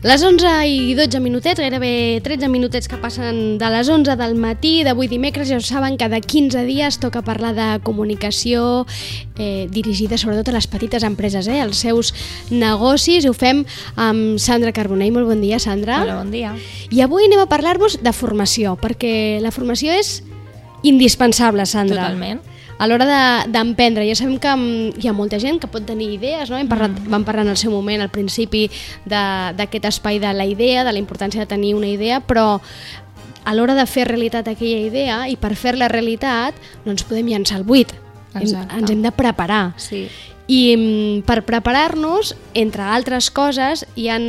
Les 11 i 12 minutets, gairebé 13 minutets que passen de les 11 del matí d'avui dimecres, ja ho saben que de 15 dies toca parlar de comunicació eh, dirigida sobretot a les petites empreses, eh, als seus negocis, i ho fem amb Sandra Carbonell. Molt bon dia, Sandra. Hola, bon dia. I avui anem a parlar-vos de formació, perquè la formació és indispensable, Sandra. Totalment a l'hora d'emprendre. De, ja sabem que mm, hi ha molta gent que pot tenir idees, no? Hem parlat, mm. vam parlar en el seu moment, al principi, d'aquest espai de la idea, de la importància de tenir una idea, però a l'hora de fer realitat aquella idea i per fer-la realitat no ens podem llançar al buit. Exacte. Ens hem de preparar. Sí. I mm, per preparar-nos, entre altres coses, hi han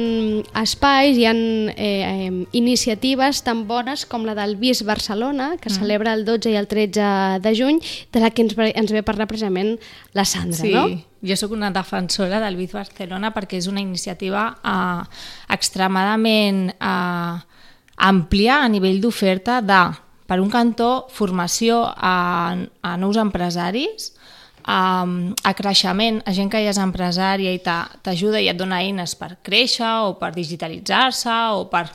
espais, hi han eh, iniciatives tan bones com la del BIS Barcelona, que mm. celebra el 12 i el 13 de juny, de la que ens, ens ve parlar precisament la Sandra, sí. no? Jo sóc una defensora del BIS Barcelona perquè és una iniciativa eh, extremadament eh, àmplia a nivell d'oferta de, per un cantó, formació a, a nous empresaris, a, a creixement, a gent que ja és empresària i t'ajuda i et dona eines per créixer o per digitalitzar-se o per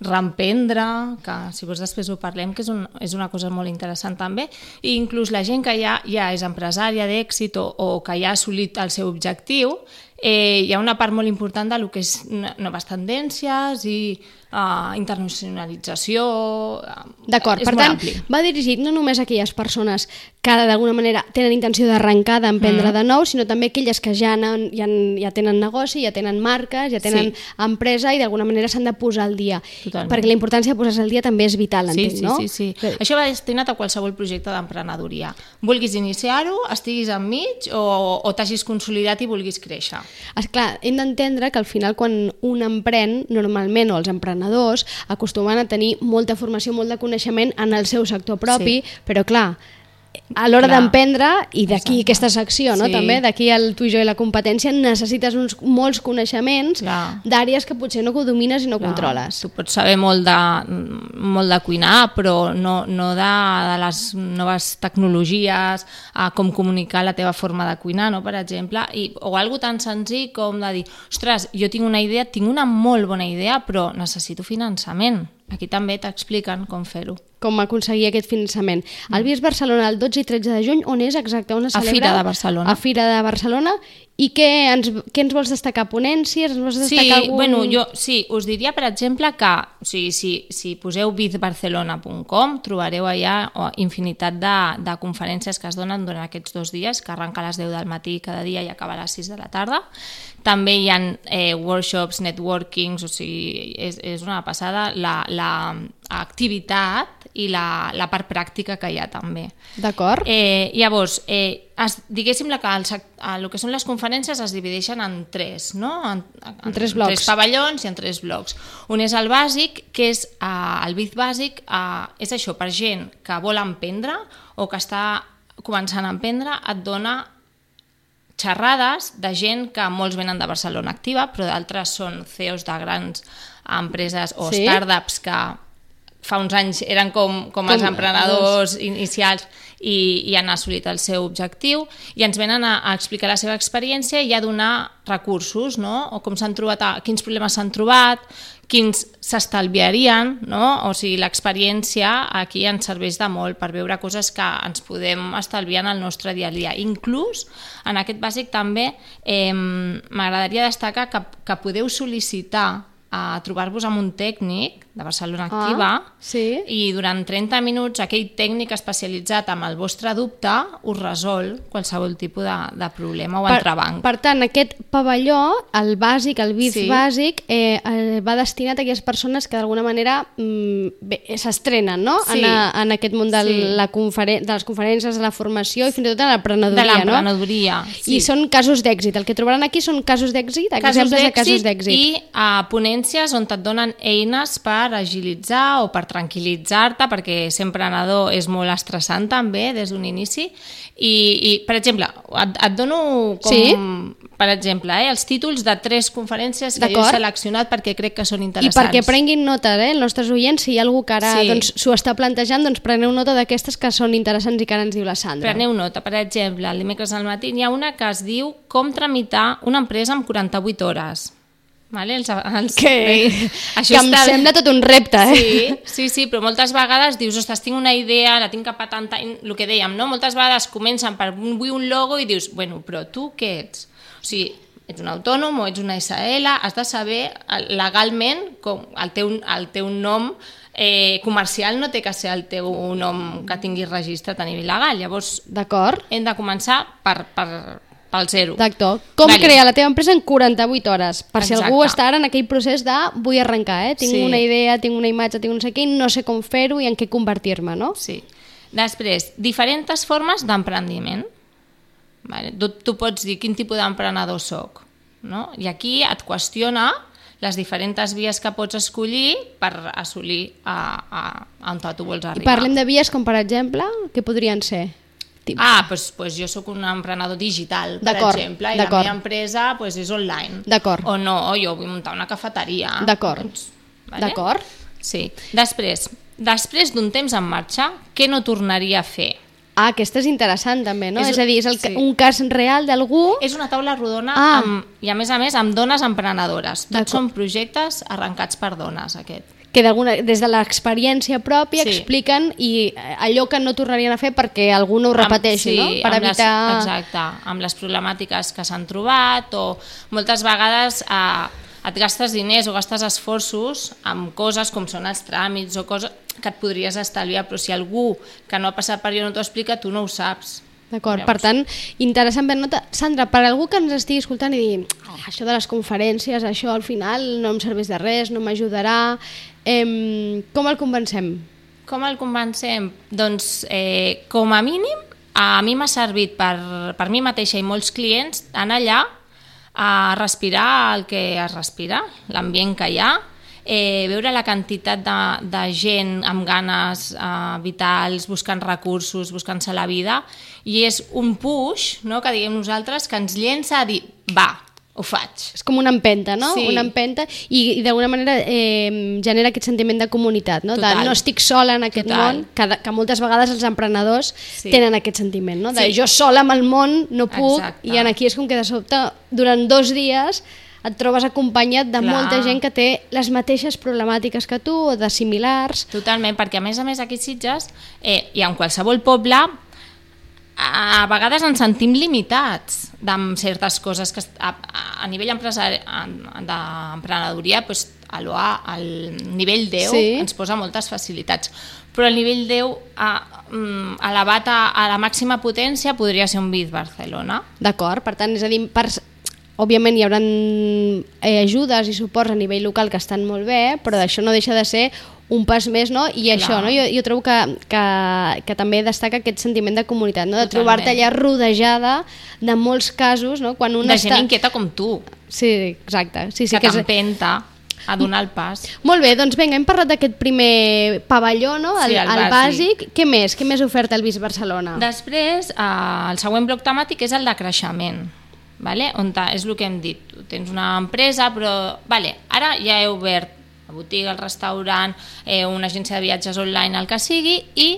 reemprendre, que si vols després ho parlem, que és, un, és una cosa molt interessant també, i inclús la gent que ja, ja és empresària d'èxit o, o que ja ha assolit el seu objectiu, eh, hi ha una part molt important de lo que és noves tendències i uh, internacionalització... Uh, D'acord, per tant, ampli. va dirigit no només a aquelles persones que d'alguna manera tenen intenció d'arrencar, d'emprendre mm. de nou, sinó també aquelles que ja, han, ja, han, ja tenen negoci, ja tenen marques, ja tenen sí. empresa i d'alguna manera s'han de posar al dia. Totalment. Perquè la importància de posar-se al dia també és vital, sí, entenc, sí, no? Sí, sí, sí. Això va destinat a qualsevol projecte d'emprenedoria. Vulguis iniciar-ho, estiguis enmig o, o t'hagis consolidat i vulguis créixer. Esclar, hem d'entendre que al final quan un emprèn, normalment, o els emprenedors emprenedors acostumen a tenir molta formació, molt de coneixement en el seu sector propi, sí. però clar, a l'hora d'emprendre, i d'aquí aquesta secció, no? Sí. també, d'aquí el tu i jo i la competència, necessites uns molts coneixements d'àrees que potser no que domines i no Clar. controles. Tu pots saber molt de, molt de cuinar, però no, no de, de les noves tecnologies, a com comunicar la teva forma de cuinar, no? per exemple, i, o algo tan senzill com de dir, ostres, jo tinc una idea, tinc una molt bona idea, però necessito finançament. Aquí també t'expliquen com fer-ho com aconseguir aquest finançament. El BIS Barcelona el 12 i 13 de juny, on és exacte? On es celebra? A Fira de Barcelona. A Fira de Barcelona. I què ens, què ens vols destacar? Ponències? Ens vols destacar sí, algun... bueno, jo, sí, us diria, per exemple, que o sigui, si, si poseu bizbarcelona.com trobareu allà infinitat de, de conferències que es donen durant aquests dos dies, que arrenca a les 10 del matí cada dia i acaba a les 6 de la tarda. També hi ha eh, workshops, networkings, o sigui, és, és una passada la, la activitat i la, la part pràctica que hi ha també. D'acord. Eh, llavors, eh, es, diguéssim la que el, el que són les conferències es divideixen en tres, no? En, en, en tres blocs. tres pavellons i en tres blocs. Un és el bàsic, que és eh, el BIT bàsic, eh, és això, per gent que vol emprendre o que està començant a emprendre, et dona xerrades de gent que molts venen de Barcelona Activa, però d'altres són CEOs de grans empreses o sí? startups que fa uns anys eren com, com, com els emprenedors inicials i, i han assolit el seu objectiu i ens venen a, a explicar la seva experiència i a donar recursos, no? o com s'han trobat, a, quins problemes s'han trobat, quins s'estalviarien, no? o sigui, l'experiència aquí ens serveix de molt per veure coses que ens podem estalviar en el nostre dia a dia. Inclús, en aquest bàsic també eh, m'agradaria destacar que, que podeu sol·licitar a trobar-vos amb un tècnic de Barcelona Activa ah, sí. i durant 30 minuts aquell tècnic especialitzat amb el vostre dubte us resol qualsevol tipus de, de problema o per, entrebanc. Per tant, aquest pavelló, el bàsic, el BIF sí. bàsic, eh, eh, va destinat a aquelles persones que d'alguna manera mm, s'estrenen no? sí. en, a, en aquest món de, sí. la conferen de les conferències, de la formació i fins i tot de l'emprenedoria. De l'emprenedoria, no? sí. I són casos d'èxit. El que trobaran aquí són casos d'èxit, exemples de casos d'èxit. I a uh, ponències on et donen eines per per agilitzar o per tranquil·litzar-te, perquè ser emprenedor és molt estressant també des d'un inici. I, I, per exemple, et, et dono com, sí? per exemple, eh, els títols de tres conferències que jo he seleccionat perquè crec que són interessants. I perquè prenguin nota, eh, els nostres oients, si hi ha algú que ara sí. doncs, s'ho està plantejant, doncs preneu nota d'aquestes que són interessants i que ara ens diu la Sandra. Preneu nota, per exemple, el dimecres al matí hi ha una que es diu Com tramitar una empresa en 48 hores Vale? Els, els, Que, Això que em està- sembla tot un repte, eh? Sí, sí, sí, però moltes vegades dius, ostres, tinc una idea, la tinc a patentar, el que dèiem, no? Moltes vegades comencen per un, vull un logo i dius, bueno, però tu què ets? O sigui, ets un autònom o ets una SL, has de saber eh, legalment com el teu, el teu nom eh, comercial no té que ser el teu nom que tinguis registrat a nivell legal. Llavors, D'acord? hem de començar per, per, pel zero. D'actor. Com Vale. crear la teva empresa en 48 hores? Per si algú Exacte. està ara en aquell procés de vull arrencar, eh? Tinc Sí. una idea, tinc una imatge, tinc no sé què, i no sé com fer-ho i en què convertir-me, no? Sí. Després, diferents formes d'emprendiment. Vale? Tu, tu pots dir quin tipus d'emprenedor sóc. No? I aquí et qüestiona les diferents vies que pots escollir per assolir a, a, a on tu vols I arribar. parlem de vies com, per exemple, què podrien ser? Tip. Ah, doncs pues jo sóc un emprenedor digital, per exemple, i la meva empresa pues, és online. D'acord. O no, o jo vull muntar una cafeteria. D'acord. Doncs, D'acord? Sí. Després, després d'un temps en marxa, què no tornaria a fer? Ah, aquesta és interessant també, no? És- És, a dir, és el, sí. un cas real d'algú... És una taula rodona Ah. amb, i a més a més amb dones emprenedores. Tots són projectes arrencats per dones, aquest. Que des de l'experiència pròpia Sí. expliquen i eh, allò que no tornarien a fer perquè algú no ho repeteixi, amb, no? sí, Per amb evitar... Les, exacte, amb les problemàtiques que s'han trobat o moltes vegades eh, et gastes diners o gastes esforços amb coses com són els tràmits o coses que et podries estalviar, però si algú que no ha passat per allò no t'ho explica, tu no ho saps. D'acord, per tant, interessant per nota. Sandra, per algú que ens estigui escoltant i dir "Ah, això de les conferències, això al final no em serveix de res, no m'ajudarà, em, com el convencem? Com el convencem? Doncs, eh, com a mínim, a mi m'ha servit per, per mi mateixa i molts clients anar allà a respirar el que es respira, l'ambient que hi ha, eh, veure la quantitat de, de gent amb ganes eh, vitals, buscant recursos, buscant-se la vida, i és un push, no?, que diguem nosaltres, que ens llença a dir, va, ho faig. És com una empenta, no? Sí. Una empenta i, i d'alguna manera eh, genera aquest sentiment de comunitat, no? Total. De no estic sola en aquest Total. món, que, que moltes vegades els emprenedors Sí. tenen aquest sentiment, no? De Sí. jo sola amb el món no puc Exacte. i en aquí és com que de sobte durant dos dies et trobes acompanyat de Clar. molta gent que té les mateixes problemàtiques que tu o de similars. Totalment, perquè a més a més aquí Sitges eh, i en qualsevol poble a, vegades ens sentim limitats amb certes coses que a, a, a nivell d'emprenedoria doncs, a al nivell 10 Sí. ens posa moltes facilitats però el nivell 10 a, mm, elevat a, a la màxima potència podria ser un BID Barcelona D'acord, per tant, és a dir, per, òbviament hi haurà eh, ajudes i suports a nivell local que estan molt bé, però d'això no deixa de ser un pas més, no? I això, Clar. no? Jo, jo trobo que, que, que també destaca aquest sentiment de comunitat, no? De trobar-te allà rodejada de molts casos, no? Quan un de està... gent inquieta com tu Sí, exacte. Sí, sí, que que és... t'empenta a donar el pas Molt bé, doncs vinga, hem parlat d'aquest primer pavelló, no? Sí, el, el el bàsic. bàsic. Què més? Què més oferta el Vis Barcelona? Després, eh, el següent bloc temàtic és el de creixement, vale? on és el que hem dit. Tu tens una empresa, però vale, ara ja he obert la botiga, el restaurant, eh, una agència de viatges online, el que sigui, i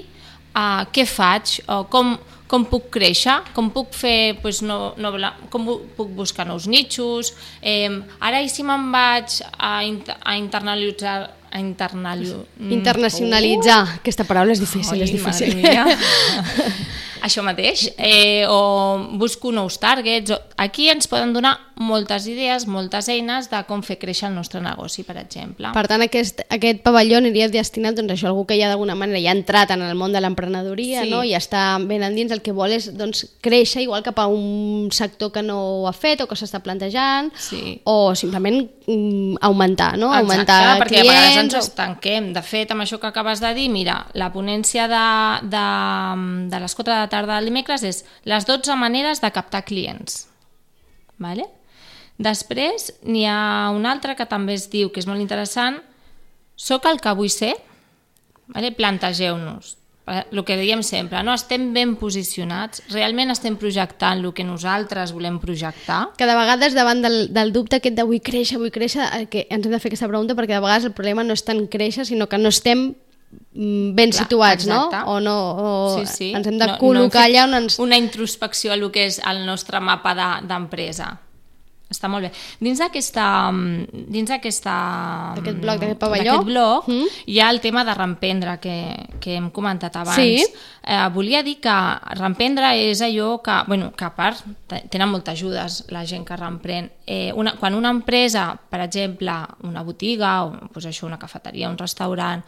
eh, què faig? O com, com puc créixer? Com puc fer, pues, no, no, com puc buscar nous nichos? Eh, ara i si me'n vaig a, inter a internalitzar a internalitzar Internacionalitzar. Aquesta paraula és difícil, Oi, és difícil. Això mateix. Eh, o busco nous targets. O... Aquí ens poden donar moltes idees, moltes eines de com fer créixer el nostre negoci, per exemple. Per tant, aquest, aquest pavelló aniria destinat doncs, a això, a algú que ja d'alguna manera ja ha entrat en el món de l'emprenedoria Sí. no? i està ben endins, el que vol és doncs, créixer igual cap a un sector que no ho ha fet o que s'està plantejant Sí. o simplement mm, augmentar, no? augmentar Exacte, perquè a vegades ens clients. o- estanquem. De fet, amb això que acabes de dir, mira, la ponència de, de, de les 4 de tarda del dimecres és les 12 maneres de captar clients. Vale? Després, n'hi ha una altra que també es diu, que és molt interessant, soc el que vull ser? Vale? Plantegeu-nos. El que diem sempre, no estem ben posicionats, realment estem projectant el que nosaltres volem projectar, que de vegades davant del, del dubte aquest de vull créixer, vull créixer, eh, que ens hem de fer aquesta pregunta perquè de vegades el problema no és tant créixer, sinó que no estem ben Clar, situats, exacte. no? O no, o sí, sí. ens hem de No- no col·locar fet allà on ens... Una introspecció a el que és el nostre mapa de- d'empresa. està molt bé. Dins d'aquesta... mm, Dins d'aquesta... D'aquest bloc, d'aquest pavelló? D'aquest bloc, Mm. mm. hi ha el tema de reemprendre, que, que hem comentat abans. Sí. Eh, volia dir que reemprendre és allò que, bueno, que a part te- tenen moltes ajudes la gent que reemprèn. Eh, una, quan una empresa, per exemple, una botiga, o doncs això, una cafeteria, un restaurant,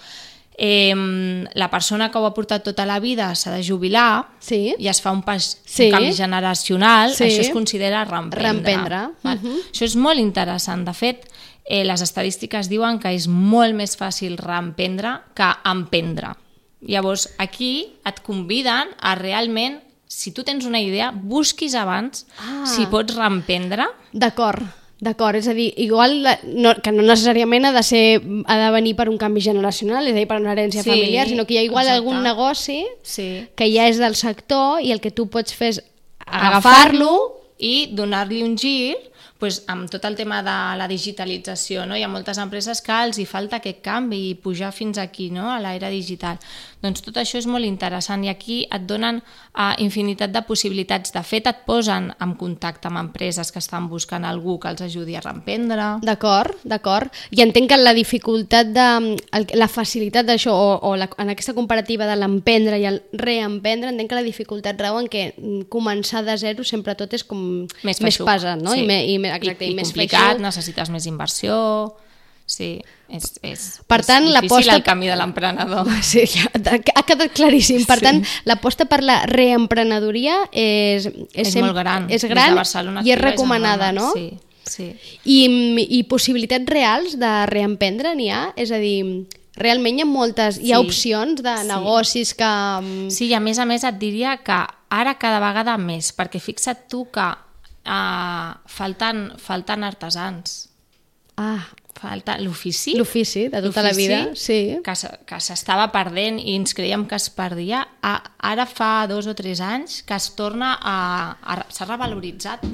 eh, la persona que ho ha portat tota la vida s'ha de jubilar Sí. i es fa un, pas, Sí. un canvi generacional, Sí. això es considera reemprendre. Reemprendre. Val? Mhm. Això és molt interessant. De fet, eh, les estadístiques diuen que és molt més fàcil reemprendre que emprendre. Llavors, aquí et conviden a realment, si tu tens una idea, busquis abans Ah. si pots reemprendre. D'acord, d'acord. És a dir, igual la- no, que no necessàriament ha de, ser, ha de venir per un canvi generacional, és a dir, per una herència Sí, familiar, sinó que hi ha igual exacte. algun negoci Sí. que ja és del sector i el que tu pots fer és agafar-lo agafar-lo i donar-li un gir pues, amb tot el tema de la digitalització. No? Hi ha moltes empreses que els hi falta aquest canvi i pujar fins aquí, no? a l'era digital. Doncs tot això és molt interessant i aquí et donen uh, infinitat de possibilitats. De fet, et posen en contacte amb empreses que estan buscant algú que els ajudi a reemprendre. D'acord, d'acord. I entenc que la dificultat de... la facilitat d'això, o, o la, en aquesta comparativa de l'emprendre i el reemprendre, entenc que la dificultat rau en que començar de zero sempre tot és com Més, més pesat, no? I, me, i, exacte, I, i, i més complicat, feixuc. necessites més inversió... Sí, és, és, Per és tant, difícil l'aposta- el camí de l'emprenedor. Sí, ja, ha quedat claríssim. Per Sí. tant, l'aposta per la reemprenedoria és, és, És sem- molt gran. És de gran Barcelona i és recomanada, enorme. no? Sí, sí. I, I possibilitats reals de reemprendre n'hi ha? És a dir, realment hi ha moltes, hi ha Sí. opcions de Sí. negocis que... mm, Sí, i a més a més et diria que ara cada vegada més, perquè fixa't tu que uh, falten, falten artesans, Ah, falta l'ofici, l'ofici de tota la vida, sí. que, se- que s'estava perdent i ens creiem que es perdia, a, ara fa dos o tres anys que es torna a... a s'ha revaloritzat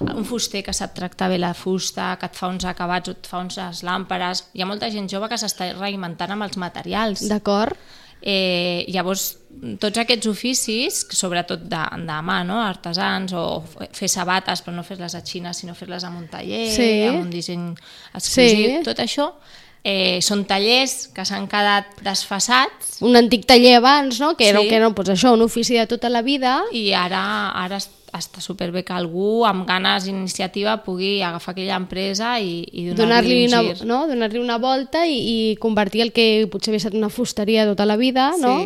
un fuster que sap tractar bé la fusta, que et fa uns acabats o et fa unes làmperes. Hi ha molta gent jove que s'està reinventant amb els materials. D'acord. Eh, llavors, tots aquests oficis, sobretot de, de mà, no? artesans, o fer sabates, però no fer-les a Xina, sinó fer-les amb un taller, Sí. amb un disseny exclusiu, Sí. tot això, eh, són tallers que s'han quedat desfasats Un antic taller abans, no? Que era, Sí. que era doncs això, un ofici de tota la vida. i ara, ara està superbé que algú amb ganes d'iniciativa pugui agafar aquella empresa i, i donar-li donar-li un una, no? donar una volta i, i convertir el que potser havia estat una fusteria tota la vida, no?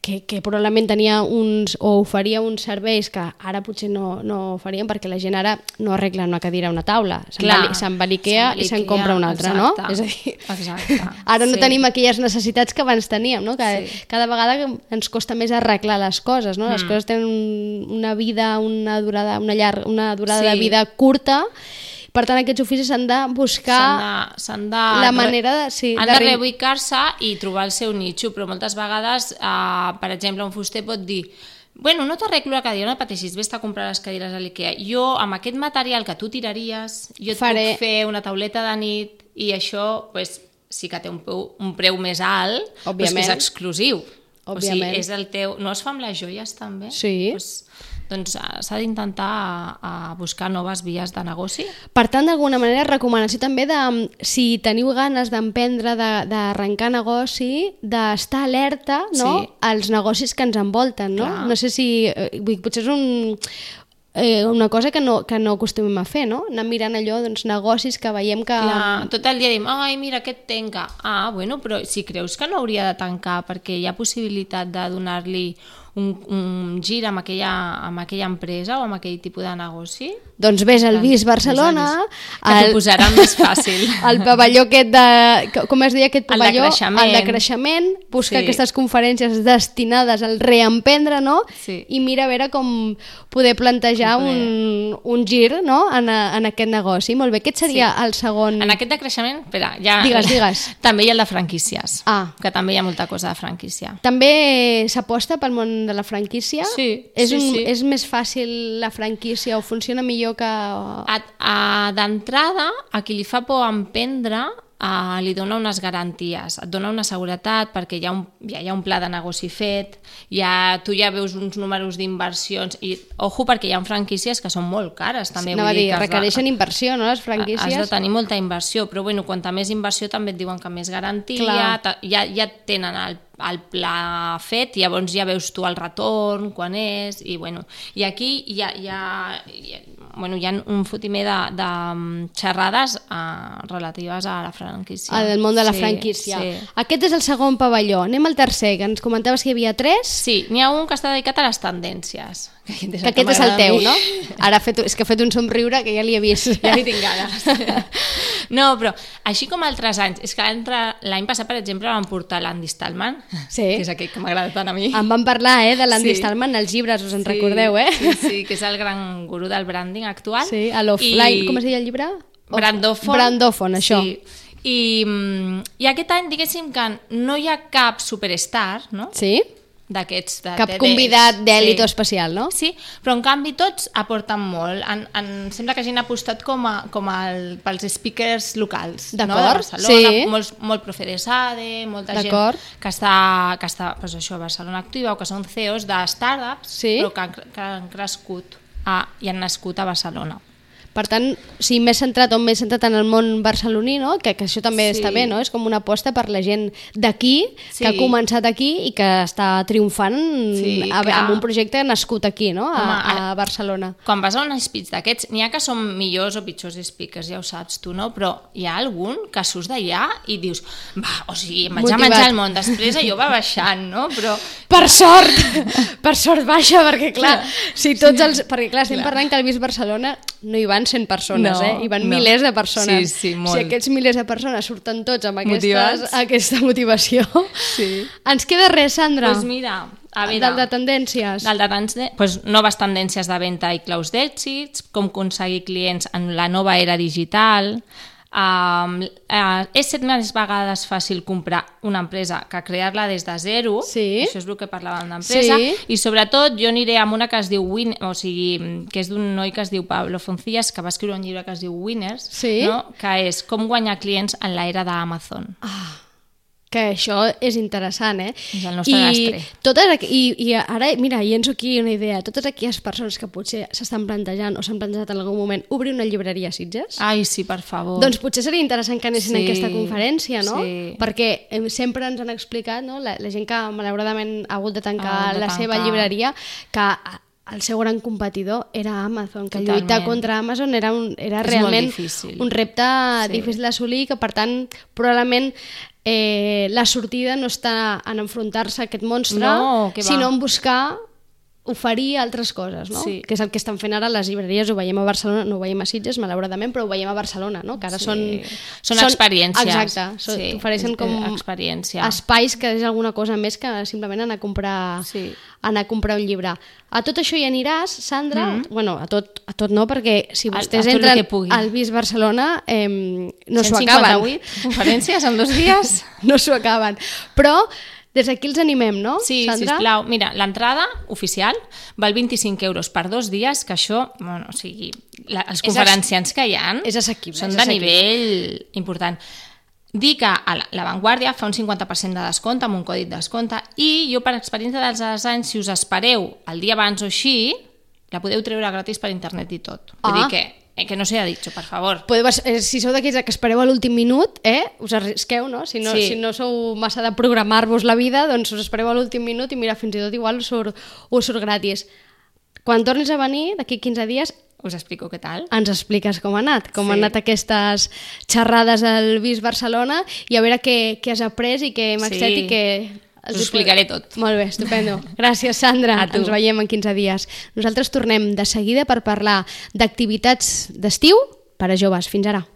Que, que probablement tenia uns, o oferia uns serveis que ara potser no, no oferien perquè la gent ara no arregla una cadira a una taula, se'n va, l'Ikea i se'n compra una altra, exacte, no? És a dir, exacte, ara no sí. tenim aquelles necessitats que abans teníem, no? Que Sí. cada vegada ens costa més arreglar les coses, no? Les Mm. coses tenen un, una vida, una durada, una, llarg, una durada de Sí. vida curta per tant, aquests oficis s'han de buscar S'han de, de, la manera de... Sí, han de de re- reubicar-se i trobar el seu nitxo, però moltes vegades, eh, per exemple, un fuster pot dir bueno, no t'arreglo la cadira, no pateixis, vés a comprar les cadires a l'Ikea. Jo, amb aquest material que tu tiraries, jo et Faré- puc fer una tauleta de nit i això pues, sí que té un preu, un preu més alt, però és que és Òbviament. exclusiu. O Òbviament. sigui, és el teu... No es fa amb les joies, també? Sí. Pues, doncs eh, s'ha d'intentar eh, buscar noves vies de negoci. Per tant, d'alguna manera, recomanació també de, mm, si teniu ganes d'emprendre, de- d'arrencar negoci, d'estar alerta no? Sí. als negocis que ens envolten. No, Clar. no sé si... eh, Vull, potser és un, eh, una cosa que no, que no acostumem a fer, no? Anar mirant allò, doncs, negocis que veiem que... Clar, tot el dia diem, ai, mira, aquest tanca. Ah, bueno, però si creus que no hauria de tancar perquè hi ha possibilitat de donar-li un, un gir amb aquella, amb aquella empresa o amb aquell tipus de negoci, Doncs vés al al Barcelona, que t'ho posaran més fàcil. el pavelló aquest de... Com es deia aquest El de pavelló? creixement. El de creixement. Busca Sí. aquestes conferències destinades al reemprendre, no? Sí. I mira a veure com poder plantejar Com poder- un, un gir no? en, a, en aquest negoci. Molt bé, aquest seria Sí. el segon... En aquest de creixement, espera, ja... Digues, digues. També hi ha el de franquícies, Ah. que també hi ha molta cosa de franquícia. També s'aposta pel món de la franquícia? Sí, és, sí, un, sí. és més fàcil la franquícia o funciona millor que... A, a, D'entrada, a qui li fa por emprendre, uh, li dona unes garanties, et dona una seguretat perquè hi ha un, ja hi ha un pla de negoci fet, ja, tu ja veus uns números d'inversions i, ojo, perquè hi ha franquícies que són molt cares també. A vull dir, que has de- requereixen inversió, no, les Has de franquícies? tenir molta inversió, però bueno, quanta més inversió també et diuen que més garantia, Clar. ta- ja, ja tenen el, el pla fet, llavors ja veus tu el retorn, quan és, i bueno, i aquí ha, hi ha, bueno, hi ha un fotimer de, de mm, xerrades uh, relatives a la franquícia. Al món de la Sí, franquícia. Sí. Aquest és el segon pavelló. Anem al tercer, que ens comentaves que hi havia tres. Sí, n'hi ha un que està dedicat a les tendències. Que aquest és Que aquest és el teu, no? Ara ha fet, és que ha fet un somriure que ja li he vist. ja hi tinc ganes. No, però així com altres anys, és que l'any passat, per exemple, vam portar l'Andy Stallman, Sí. que és aquell que m'agrada tant a mi. En vam parlar, eh, de l'Andy Sí. Stallman als llibres, us en recordeu, eh? Sí, sí, que és el gran gurú del branding actual. Sí, a l'offline, com es deia el llibre? Brandòfon. Brandòfon, això. Sí. I, mm, I aquest any, diguéssim que no hi ha cap superstar, no?, Sí? D'aquests... De Cap TEDx. convidat d'èlit Sí. especial, no? Sí, però en canvi tots aporten molt. En, en, sembla que hagin apostat com, a, com el, pels speakers locals no? de Barcelona, sí. molt, molt profe de SADE, molta gent que està, que està pues això, a Barcelona Activa o que són CEOs de startups, Sí. però que han, que han crescut a, i han nascut a Barcelona. Per tant, sí, més centrat o més centrat en el món barceloní, no? que, que això també Sí. està bé, no? és com una aposta per la gent d'aquí, Sí. que ha començat aquí i que està triomfant Sí, a, clar. amb un projecte nascut aquí, no? a, Home, a Barcelona. Quan vas a un speech d'aquests, n'hi ha que són millors o pitjors speakers, ja ho saps tu, no? Però hi ha algun que surts d'allà i dius, va, o sigui, em vaig Motivat. a menjar el món, després allò va baixant, no? Però Per sort! per sort baixa, perquè clar, si tots els... Perquè clar, estem Clar. parlant que al Vist Barcelona no hi van 100 persones, No, eh? Hi van no. milers de persones. Sí, sí, molt. Si aquests milers de persones surten tots amb aquestes, Motivats. aquesta motivació, Sí. ens queda res, Sandra? Doncs mira, a veure... Del de tendències. Del de tendències, pues, noves tendències de venda i claus d'èxits, com aconseguir clients en la nova era digital, Um, uh, és set més vegades fàcil comprar una empresa que crear-la des de zero, Sí. això és el que parlàvem d'empresa, Sí. i sobretot jo aniré amb una que es diu Win, o sigui, que és d'un noi que es diu Pablo Foncillas, que va escriure un llibre que es diu Winners, Sí. no? que és com guanyar clients en l'era d'Amazon. Ah, que això és interessant, eh? És el nostre I, gastre. totes, aqu- i, I ara, mira, llenço aquí una idea. Totes aquelles persones que potser s'estan plantejant o s'han plantejat en algun moment obrir una llibreria a Sitges, Ai, sí, per favor. doncs potser seria interessant que anessin Sí, a aquesta conferència, no? sí. Perquè sempre ens han explicat, no? la, la gent que malauradament ha hagut de tancar hagut de la seva tancar. llibreria, que el seu gran competidor era Amazon, que Totalment. lluitar contra Amazon era, un, era És realment un repte Sí. difícil d'assolir, que per tant probablement eh, la sortida no està en enfrontar-se a aquest monstre, No, sinó en buscar oferir altres coses, no? Sí. Que és el que estan fent ara les llibreries, ho veiem a Barcelona, no ho veiem a Sitges, malauradament, però ho veiem a Barcelona, no? Que ara Sí. són... Són experiències. Exacte, són, Sí, t'ofereixen és- com experiència. espais que és alguna cosa més que simplement anar a comprar, Sí. anar a comprar un llibre. A tot això hi aniràs, Sandra? Mm -hmm. Bueno, a tot, a tot no, perquè si A- vostès a el entren al Vist Barcelona eh, no s'ho acaben. 158 conferències en dos dies. no s'ho acaben. Però des d'aquí els animem, no, Sí, Sandra? sisplau. Mira, l'entrada oficial val 25 euros per dos dies, que això, bueno, o sigui, la, els conferenciants que hi ha és assequible, són és de nivell important. Dir que a la, Vanguardia fa un 50% de descompte amb un codi de descompte i jo per experiència dels anys, si us espereu el dia abans o així, la podeu treure gratis per internet i tot. Vull Ah. dir que, eh, que no sea dicho, per favor. Podeu, eh, si sou d'aquells que espereu a l'últim minut, eh, us arrisqueu, no? Si no, Sí. si no sou massa de programar-vos la vida, doncs us espereu a l'últim minut i mira, fins i tot igual us surt, us surt gratis. Quan tornis a venir, d'aquí 15 dies, Us explico què tal. ens expliques com ha anat, com Sí. han anat aquestes xerrades al Vist Barcelona i a veure què, què has après i què hem Sí. i què... Us ho explicaré tot. Molt bé, estupendo. Gràcies, Sandra. Ens veiem en 15 dies. Nosaltres tornem de seguida per parlar d'activitats d'estiu per a joves. Fins ara.